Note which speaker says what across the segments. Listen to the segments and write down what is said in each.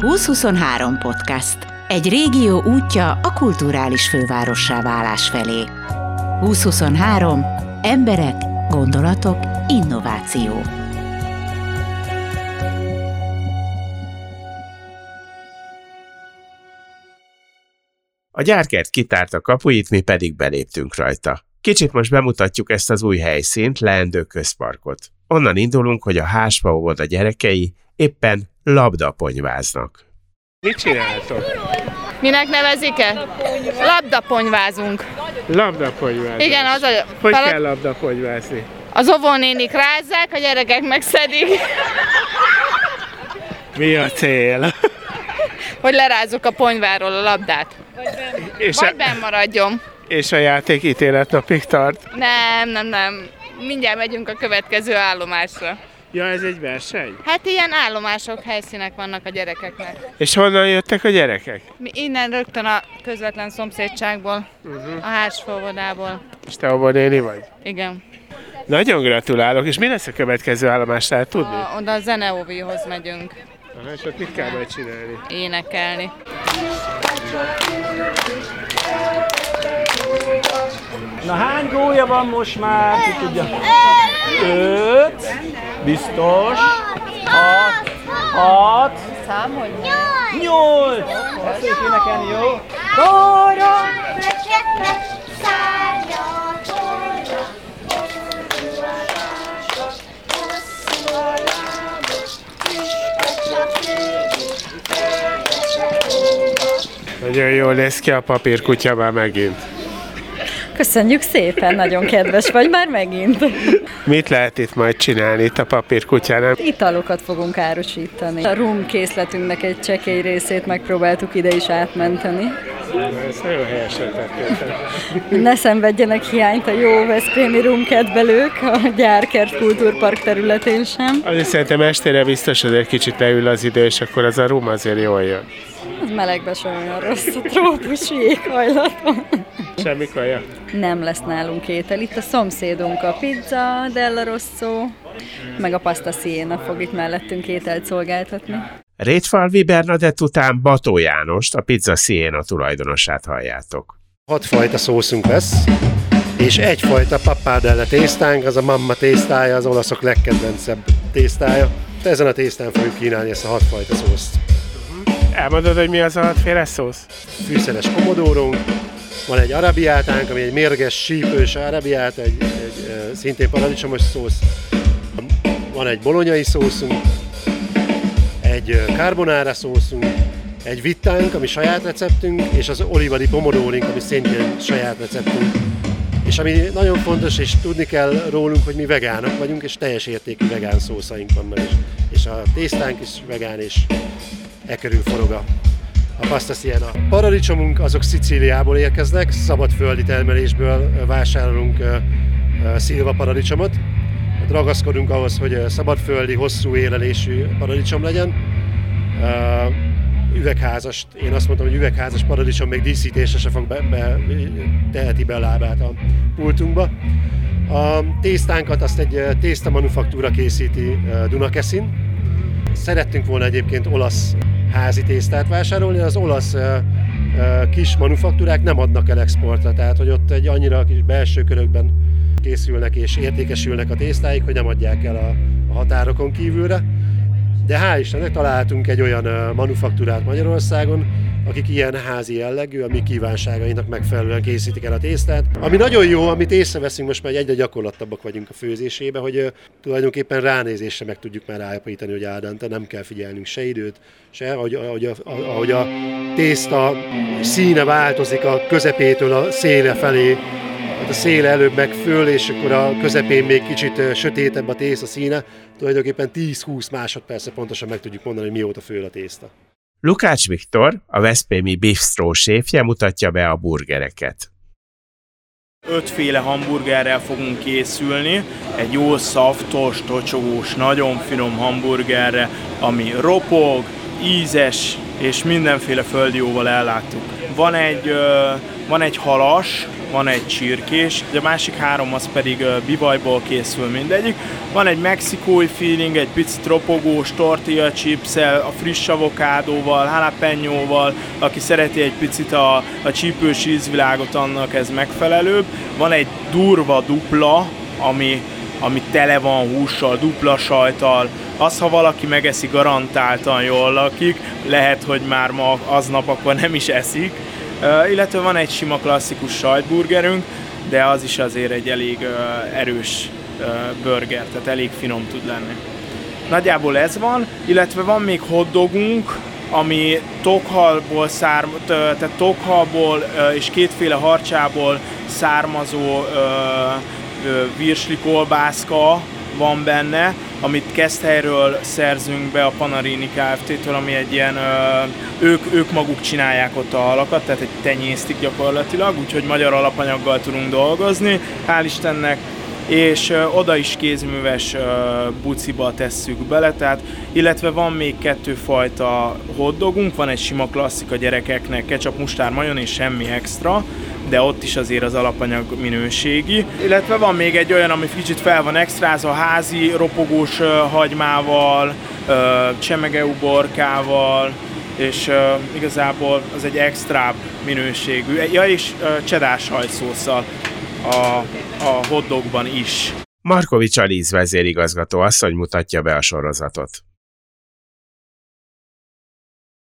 Speaker 1: 2023 podcast. Egy régió útja a kulturális fővárossá válás felé. 2023. Emberek, gondolatok, innováció.
Speaker 2: A gyárkert kitárta kapuit, mi pedig beléptünk rajta. Kicsit most bemutatjuk ezt az új helyszínt, Leendő közparkot. Onnan indulunk, hogy a Hásfa a gyerekei éppen labdaponyváznak. Mit csináltok?
Speaker 3: Minek nevezik-e? Labdaponyvázunk.
Speaker 2: Labdaponyvázunk.
Speaker 3: Igen, az a...
Speaker 2: Hogy feladat... kell labdaponyvázni?
Speaker 3: Az óvónénik rázzák, a gyerekek megszedik.
Speaker 2: Mi a cél?
Speaker 3: Hogy lerázzuk a ponyváról a labdát. És Vagy a... benn maradjon.
Speaker 2: És a játék ítéletnapig tart?
Speaker 3: Nem, nem, nem. Mindjárt megyünk a következő állomásra.
Speaker 2: Ja, ez egy verseny?
Speaker 3: Hát ilyen állomások, helyszínek vannak a gyerekeknek.
Speaker 2: És honnan jöttek a gyerekek?
Speaker 3: Mi innen rögtön a közvetlen szomszédságból, uh-huh. a hársfóvodából.
Speaker 2: És te abban néni vagy?
Speaker 3: Igen.
Speaker 2: Nagyon gratulálok, és mi lesz a következő állomás, lehet tudni?
Speaker 3: A, oda a zeneóvihoz megyünk.
Speaker 2: Aha, és ott mit kell majd csinálni?
Speaker 3: Énekelni.
Speaker 4: Na hány gólya van most már? Ki tudja? Öt. Biztos. Hat. Hat.
Speaker 3: Számolj.
Speaker 4: Nyolc. Azt szép énekelni, jó? Kóra.
Speaker 2: Nagyon jól néz ki a papírkutya már megint.
Speaker 5: Köszönjük szépen, nagyon kedves vagy már megint.
Speaker 2: Mit lehet itt majd csinálni itt a papírkutyánál?
Speaker 5: Italokat fogunk árusítani. A rum készletünknek egy csekély részét megpróbáltuk ide is átmenteni.
Speaker 2: Ez nagyon helyesen
Speaker 5: Ne szenvedjenek hiányt a jó Veszprémi rumkedvelők a Gyárkert Kultúrpark területén sem.
Speaker 2: Azért szerintem estére biztos egy kicsit leül az idő, és akkor az a rum azért jól jön.
Speaker 5: Az melegben sem olyan rossz a trópusi éghajlaton.
Speaker 2: Semmi kaja?
Speaker 5: Nem lesz nálunk étel. Itt a szomszédunk a pizza, Della Rosso, meg a pasta Siena fog itt mellettünk ételt szolgáltatni.
Speaker 2: Rétfalvi Bernadett után Bató Jánost, a pizza Siena tulajdonosát halljátok.
Speaker 6: Hatfajta szószunk lesz, és egyfajta pappádelle tésztánk, az a mamma tésztája, az olaszok legkedvencebb tésztája. Ezen a tésztán fogjuk kínálni ezt a hatfajta szószt.
Speaker 2: Elmondod, hogy mi az a hatféle szósz?
Speaker 6: Fűszeres komodórunk, van egy arabiátánk, ami egy mérges, sípős arabiát, egy, egy, szintén paradicsomos szósz. Van egy bolonyai szószunk, egy carbonara szószunk, egy vittánk, ami saját receptünk, és az olivadi pomodórink, ami szintén saját receptünk. És ami nagyon fontos, és tudni kell rólunk, hogy mi vegánok vagyunk, és teljes értékű vegán szószaink van is. És a tésztánk is vegán, és e körül forog a, a pasta siena. Paradicsomunk azok Szicíliából érkeznek, szabadföldi termelésből vásárolunk szilva paradicsomot. Ragaszkodunk ahhoz, hogy szabadföldi, hosszú élelésű paradicsom legyen. Üvegházas, én azt mondtam, hogy üvegházas paradicsom még díszítése se fog be, be, teheti be a lábát a pultunkba. A tésztánkat azt egy tészta manufaktúra készíti Dunakeszin. Szerettünk volna egyébként olasz házi tésztát vásárolni, az olasz kis manufaktúrák nem adnak el exportra, tehát hogy ott egy annyira kis belső körökben készülnek és értékesülnek a tésztáik, hogy nem adják el a, határokon kívülre. De hál' Istennek találtunk egy olyan manufaktúrát Magyarországon, akik ilyen házi jellegű, a mi kívánságainak megfelelően készítik el a tésztát. Ami nagyon jó, amit észreveszünk most már egyre gyakorlatabbak vagyunk a főzésébe, hogy tulajdonképpen ránézésre meg tudjuk már állapítani, hogy áldante nem kell figyelnünk se időt, se ahogy, ahogy, a, ahogy a tészta színe változik a közepétől a széle felé, hát a széle előbb meg föl, és akkor a közepén még kicsit sötétebb a tészta színe, tulajdonképpen 10-20 másodperce pontosan meg tudjuk mondani, hogy mióta föl a tészta.
Speaker 2: Lukács Viktor, a Veszprémi Bistro séfje mutatja be a burgereket.
Speaker 7: Ötféle hamburgerrel fogunk készülni, egy jó szaftos, tocsogós, nagyon finom hamburgerre, ami ropog, ízes, és mindenféle földióval elláttuk. Van egy, van egy halas, van egy csirkés, a másik három az pedig bivajból készül mindegyik. Van egy mexikói feeling, egy picit ropogós tortilla chips a friss avokádóval, jalapenoval, aki szereti egy picit a, a csípős ízvilágot, annak ez megfelelőbb. Van egy durva dupla, ami, ami tele van hússal, dupla sajtal, az, ha valaki megeszi, garantáltan jól lakik, lehet, hogy már ma aznap akkor nem is eszik. Illetve van egy sima klasszikus sajtburgerünk, de az is azért egy elég erős burger, tehát elég finom tud lenni. Nagyjából ez van, illetve van még hotdogunk, ami tokhalból szárm, tehát tokhalból és kétféle harcsából származó virsli kolbászka van benne, amit Keszthelyről szerzünk be a Panarini Kft-től, ami egy ilyen, ők, ők maguk csinálják ott a halakat, tehát egy tenyésztik gyakorlatilag, úgyhogy magyar alapanyaggal tudunk dolgozni, hál' Istennek, és oda is kézműves buciba tesszük bele, tehát, illetve van még kettő fajta hotdogunk, van egy sima klasszik a gyerekeknek, ketchup, mustár, majon és semmi extra, de ott is azért az alapanyag minőségi. Illetve van még egy olyan, ami kicsit fel van extrázva, házi ropogós hagymával, csemegeuborkával, és igazából az egy extra minőségű. Ja, és csedás hajszószal a, a hotdogban is.
Speaker 2: Markovics Aliz vezérigazgató asszony mutatja be a sorozatot.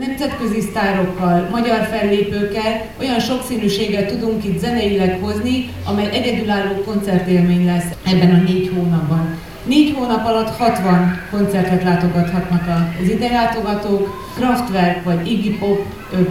Speaker 8: Nemzetközi sztárokkal, magyar fellépőkkel olyan sokszínűséget tudunk itt zeneileg hozni, amely egyedülálló koncertélmény lesz ebben a négy hónapban. Négy hónap alatt 60 koncertet látogathatnak az ide látogatók, Kraftwerk vagy Iggy Pop,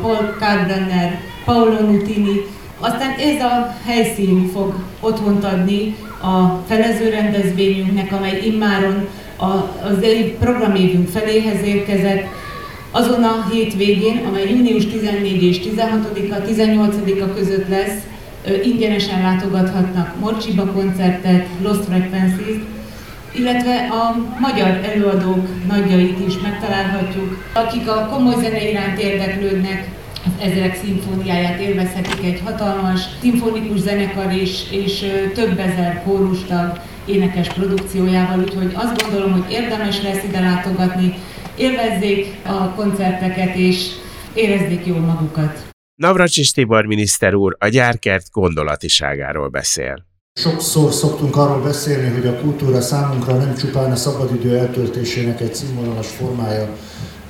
Speaker 8: Paul Kalkbrenner, Paolo Nutini, aztán ez a helyszín fog otthont adni a felező rendezvényünknek, amely immáron az programévünk feléhez érkezett, azon a hétvégén, amely június 14 és 16-a, 18-a között lesz, ingyenesen látogathatnak Morcsiba koncertet, Lost Frequencies, illetve a magyar előadók nagyjait is megtalálhatjuk, akik a komoly zene iránt érdeklődnek, az ezerek szimfóniáját élvezhetik egy hatalmas szimfonikus zenekar és, és több ezer kórustag énekes produkciójával, úgyhogy azt gondolom, hogy érdemes lesz ide látogatni, élvezzék a koncerteket és érezzék jól magukat.
Speaker 2: Navracsis Tibor miniszter úr a gyárkert gondolatiságáról beszél.
Speaker 9: Sokszor szoktunk arról beszélni, hogy a kultúra számunkra nem csupán a szabadidő eltöltésének egy színvonalas formája,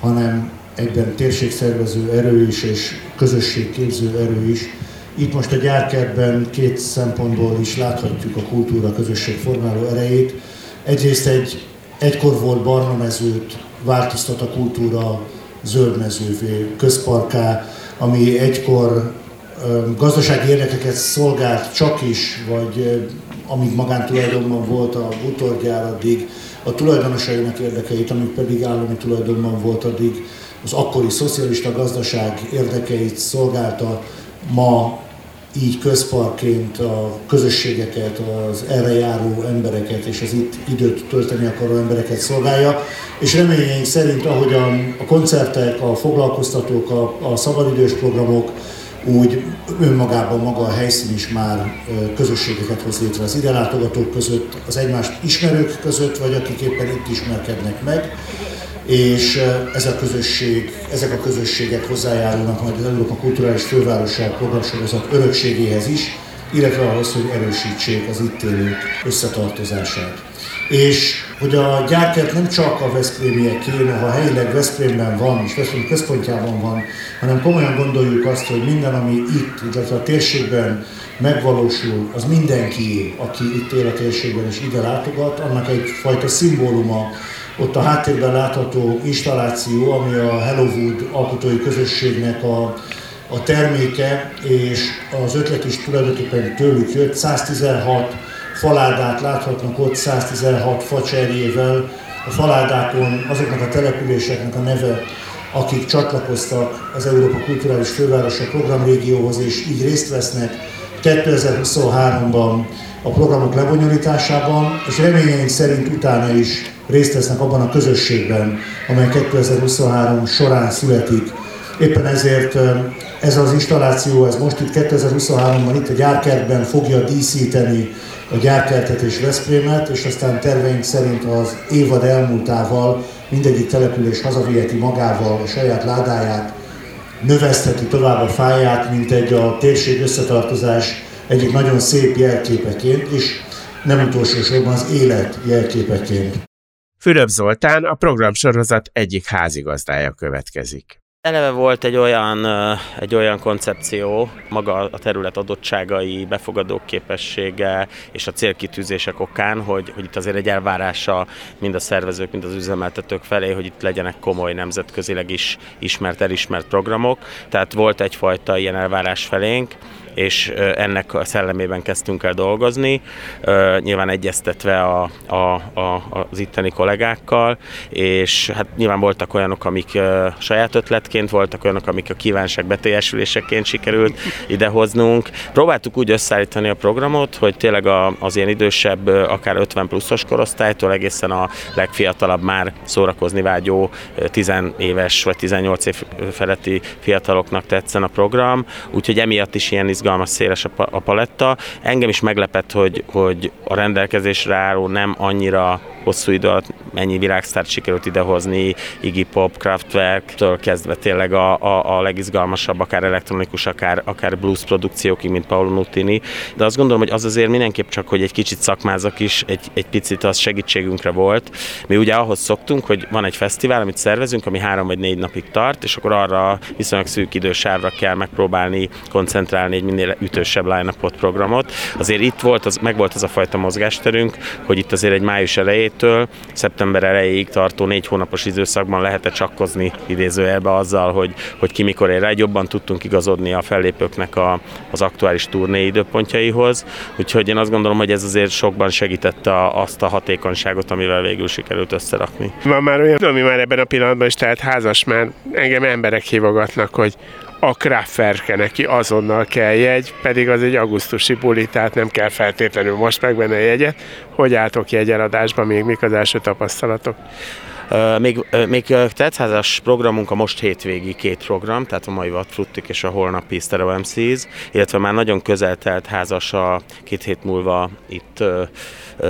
Speaker 9: hanem egyben térségszervező erő is és közösségképző erő is. Itt most a gyárkertben két szempontból is láthatjuk a kultúra közösség formáló erejét. Egyrészt egy egykor volt barna mezőt változtat a kultúra zöldmezővé, közparká, ami egykor gazdasági érdekeket szolgált csak is, vagy amíg magántulajdonban volt a butorgyár, addig a tulajdonosainak érdekeit, amíg pedig állami tulajdonban volt, addig az akkori szocialista gazdaság érdekeit szolgálta, ma így közparként a közösségeket, az erre járó embereket és az itt időt tölteni akaró embereket szolgálja, és reményeink szerint, ahogyan a koncertek, a foglalkoztatók, a, a szabadidős programok, úgy önmagában maga a helyszín is már közösségeket hoz létre az ide látogatók között, az egymást ismerők között, vagy akik éppen itt ismerkednek meg és ez a közösség, ezek a közösségek hozzájárulnak majd az Európa Kulturális Fővárosság programsorozat örökségéhez is, illetve ahhoz, hogy erősítsék az itt élők összetartozását. És hogy a gyárkert nem csak a Veszprémiek ha helyileg Veszprémben van, és Veszprém központjában van, hanem komolyan gondoljuk azt, hogy minden, ami itt, illetve a térségben megvalósul, az mindenki, aki itt él a térségben és ide látogat, annak egyfajta szimbóluma, ott a háttérben látható installáció, ami a Hellowood alkotói közösségnek a, a terméke, és az ötlet is tulajdonképpen tőlük jött. 116 faládát láthatnak ott 116 facserjével. A faládákon azoknak a településeknek a neve, akik csatlakoztak az Európa Kulturális Fővárosa programrégióhoz, és így részt vesznek 2023-ban a programok lebonyolításában, és reményeink szerint utána is részt vesznek abban a közösségben, amely 2023 során születik. Éppen ezért Ez az installáció, ez most itt 2023-ban itt a gyárkertben fogja díszíteni a gyárkertet és Veszprémet, és aztán terveink szerint az évad elmúltával mindegyik település hazaviheti magával a saját ládáját, növesztheti tovább a fáját, mint egy a térség összetartozás egyik nagyon szép jelképeként, és nem utolsó sorban az élet jelképeként.
Speaker 2: Fülöp Zoltán a programsorozat egyik házigazdája következik.
Speaker 10: Eleve volt egy olyan, egy olyan koncepció, maga a terület adottságai, befogadó képessége és a célkitűzések okán, hogy, hogy itt azért egy elvárása mind a szervezők, mind az üzemeltetők felé, hogy itt legyenek komoly nemzetközileg is ismert, elismert programok. Tehát volt egyfajta ilyen elvárás felénk, és ennek a szellemében kezdtünk el dolgozni, nyilván egyeztetve a, a, a, az itteni kollégákkal, és hát nyilván voltak olyanok, amik saját ötletként, voltak olyanok, amik a kívánság beteljesüléseként sikerült idehoznunk. Próbáltuk úgy összeállítani a programot, hogy tényleg az ilyen idősebb, akár 50 pluszos korosztálytól egészen a legfiatalabb már szórakozni vágyó 10 éves vagy 18 év feletti fiataloknak tetszen a program, úgyhogy emiatt is ilyen izgalmas, széles a paletta. Engem is meglepett, hogy, hogy a rendelkezésre álló nem annyira hosszú idő alatt mennyi világsztárt sikerült idehozni, Iggy Pop, Kraftwerk-től kezdve tényleg a, a, a legizgalmasabb, akár elektronikus, akár, akár blues produkciókig, mint Paolo Nutini. De azt gondolom, hogy az azért mindenképp csak, hogy egy kicsit szakmázak is, egy, egy picit az segítségünkre volt. Mi ugye ahhoz szoktunk, hogy van egy fesztivál, amit szervezünk, ami három vagy négy napig tart, és akkor arra viszonylag szűk idősávra kell megpróbálni koncentrálni egy minél ütősebb line programot. Azért itt volt, az, meg volt az a fajta mozgásterünk, hogy itt azért egy május elejét elejétől szeptember elejéig tartó négy hónapos időszakban lehetett csakkozni idézőjelbe azzal, hogy, hogy ki mikor ér egy jobban tudtunk igazodni a fellépőknek a, az aktuális turné időpontjaihoz. Úgyhogy én azt gondolom, hogy ez azért sokban segítette a, azt a hatékonyságot, amivel végül sikerült összerakni.
Speaker 2: Van már olyan, ami már ebben a pillanatban is tehát házas, mert engem emberek hívogatnak, hogy a Kraftwerke neki azonnal kell jegy, pedig az egy augusztusi buli, tehát nem kell feltétlenül most megvenni a jegyet. Hogy álltok jegyeladásba, még mik az első tapasztalatok?
Speaker 10: Még, még tetszázas programunk a most hétvégi két program, tehát a mai Vatfruttik és a holnapi Stereo MCs, illetve már nagyon közel telt házas a két hét múlva itt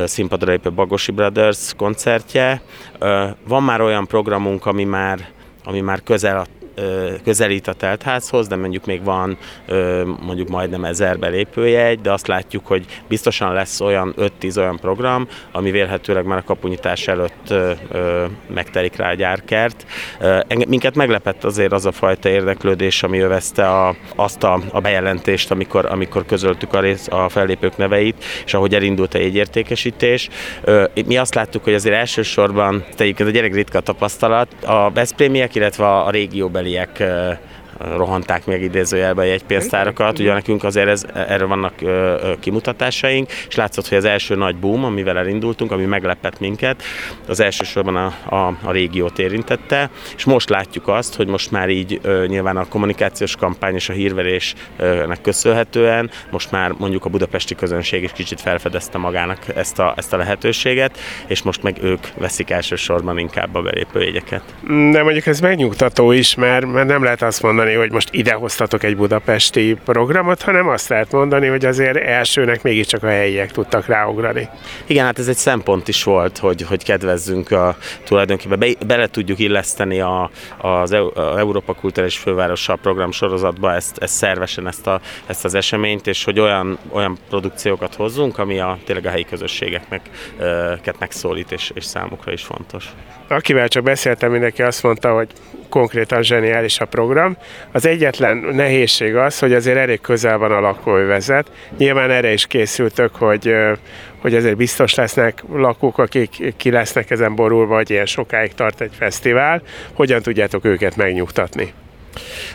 Speaker 10: színpadra lépő Bagosi Brothers koncertje. Van már olyan programunk, ami már ami már közel közelít a teltházhoz, de mondjuk még van mondjuk majdnem ezer belépőjegy, de azt látjuk, hogy biztosan lesz olyan 5-10 olyan program, ami vélhetőleg már a kapunyítás előtt megtelik rá a gyárkert. Minket meglepett azért az a fajta érdeklődés, ami övezte a, azt a, a bejelentést, amikor, amikor közöltük a, rész, a fellépők neveit, és ahogy elindult a jegyértékesítés. Mi azt láttuk, hogy azért elsősorban, egyébként a gyerek ritka tapasztalat, a Veszprémiek, illetve a régióbeli próbálják rohanták meg idézőjelbe a jegypénztárakat. Ugye nekünk azért ez, erről vannak ö, ö, kimutatásaink, és látszott, hogy az első nagy boom, amivel elindultunk, ami meglepett minket, az elsősorban a, a, a régiót érintette, és most látjuk azt, hogy most már így ö, nyilván a kommunikációs kampány és a hírverésnek köszönhetően most már mondjuk a budapesti közönség is kicsit felfedezte magának ezt a, ezt a lehetőséget, és most meg ők veszik elsősorban inkább a belépőjegyeket.
Speaker 2: De mondjuk ez megnyugtató is, mert, mert nem lehet azt mondani, mondani, hogy most idehoztatok egy budapesti programot, hanem azt lehet mondani, hogy azért elsőnek mégiscsak a helyiek tudtak ráugrani.
Speaker 10: Igen, hát ez egy szempont is volt, hogy, hogy kedvezzünk a, tulajdonképpen, be, bele tudjuk illeszteni a, az Európa Kulturális Fővárosa program sorozatba ezt, ezt szervesen ezt, a, ezt az eseményt, és hogy olyan, olyan produkciókat hozzunk, ami a, tényleg a helyi közösségeknek ket megszólít, és, és számukra is fontos.
Speaker 2: Akivel csak beszéltem, mindenki azt mondta, hogy konkrétan zseniális a program. Az egyetlen nehézség az, hogy azért elég közel van a lakóövezet. Nyilván erre is készültök, hogy, hogy azért biztos lesznek lakók, akik ki lesznek ezen borulva, vagy ilyen sokáig tart egy fesztivál. Hogyan tudjátok őket megnyugtatni?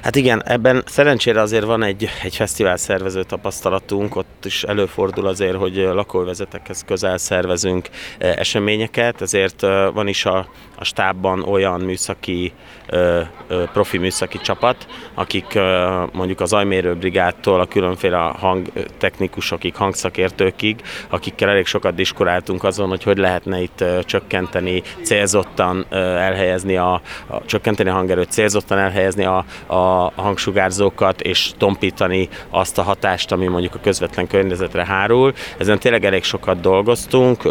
Speaker 10: Hát igen, ebben szerencsére azért van egy, egy fesztivál szervező tapasztalatunk, ott is előfordul azért, hogy lakóvezetekhez közel szervezünk e, eseményeket, ezért e, van is a, a stábban olyan műszaki, e, profi műszaki csapat, akik mondjuk az ajmérőbrigádtól a különféle hangtechnikusokig, hangszakértőkig, akikkel elég sokat diskuráltunk azon, hogy hogy lehetne itt csökkenteni, célzottan elhelyezni a, a csökkenteni a hangerőt, célzottan elhelyezni a, a hangsugárzókat, és tompítani azt a hatást, ami mondjuk a közvetlen környezetre hárul. Ezen tényleg elég sokat dolgoztunk,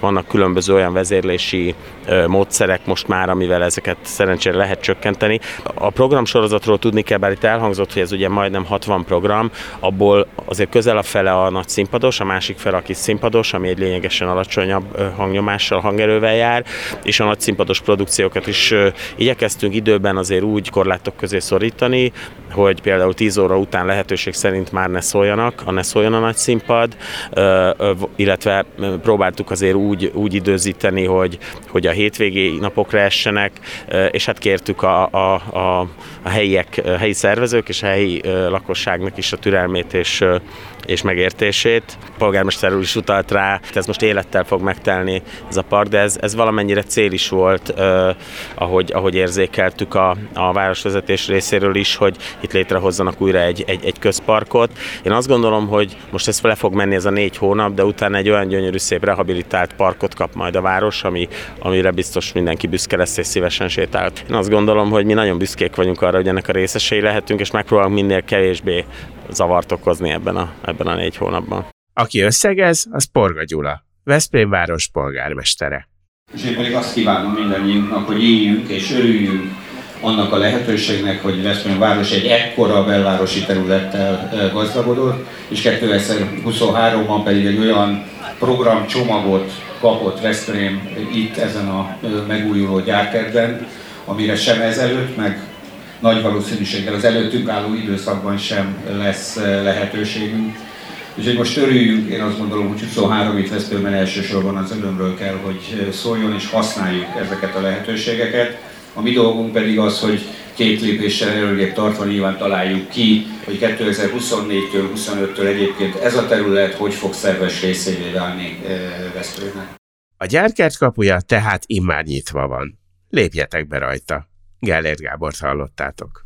Speaker 10: vannak különböző olyan vezérlési módszerek most már, amivel ezeket szerencsére lehet csökkenteni. A programsorozatról tudni kell, bár itt elhangzott, hogy ez ugye majdnem 60 program, abból azért közel a fele a nagy színpados, a másik fele a kis színpados, ami egy lényegesen alacsonyabb hangnyomással, hangerővel jár, és a nagy színpados produkciókat is igyekeztünk időben azért úgy korlátok közé szorítani, hogy például 10 óra után lehetőség szerint már ne szóljanak, a ne szóljon a nagy színpad, illetve próbáltuk azért úgy, úgy időzíteni, hogy, hogy a hétvégi napokra essenek, és hát kértük a, a, a, a helyiek, a helyi szervezők és a helyi lakosságnak is a türelmét és és megértését. A polgármester úr is utalt rá, ez most élettel fog megtelni ez a park, de ez, ez valamennyire cél is volt, eh, ahogy, ahogy érzékeltük a, a városvezetés részéről is, hogy itt létrehozzanak újra egy, egy, egy közparkot. Én azt gondolom, hogy most ez le fog menni ez a négy hónap, de utána egy olyan gyönyörű, szép rehabilitált parkot kap majd a város, ami, amire biztos mindenki büszke lesz és szívesen sétál. Én azt gondolom, hogy mi nagyon büszkék vagyunk arra, hogy ennek a részesei lehetünk, és megpróbálunk minél kevésbé zavart okozni ebben a, ebben a négy hónapban.
Speaker 2: Aki összegez, az Porga Gyula, Veszprém város polgármestere.
Speaker 11: És én pedig azt kívánom mindannyiunknak, hogy éljünk és örüljünk annak a lehetőségnek, hogy Veszprém város egy ekkora belvárosi területtel gazdagodott, és 2023-ban pedig egy olyan programcsomagot kapott Veszprém itt ezen a megújuló gyárkertben, amire sem ezelőtt, meg nagy valószínűséggel az előttünk álló időszakban sem lesz eh, lehetőségünk. Úgyhogy most örüljünk, én azt gondolom, hogy 23 itt Veszprémben elsősorban az örömről kell, hogy szóljon, és használjuk ezeket a lehetőségeket. A mi dolgunk pedig az, hogy két lépéssel előrébb tartva nyilván találjuk ki, hogy 2024-től, 25-től egyébként ez a terület hogy fog szerves részévé válni eh, Veszprémnek.
Speaker 2: A gyárkert kapuja tehát immár nyitva van. Lépjetek be rajta! Gellért Gábort hallottátok.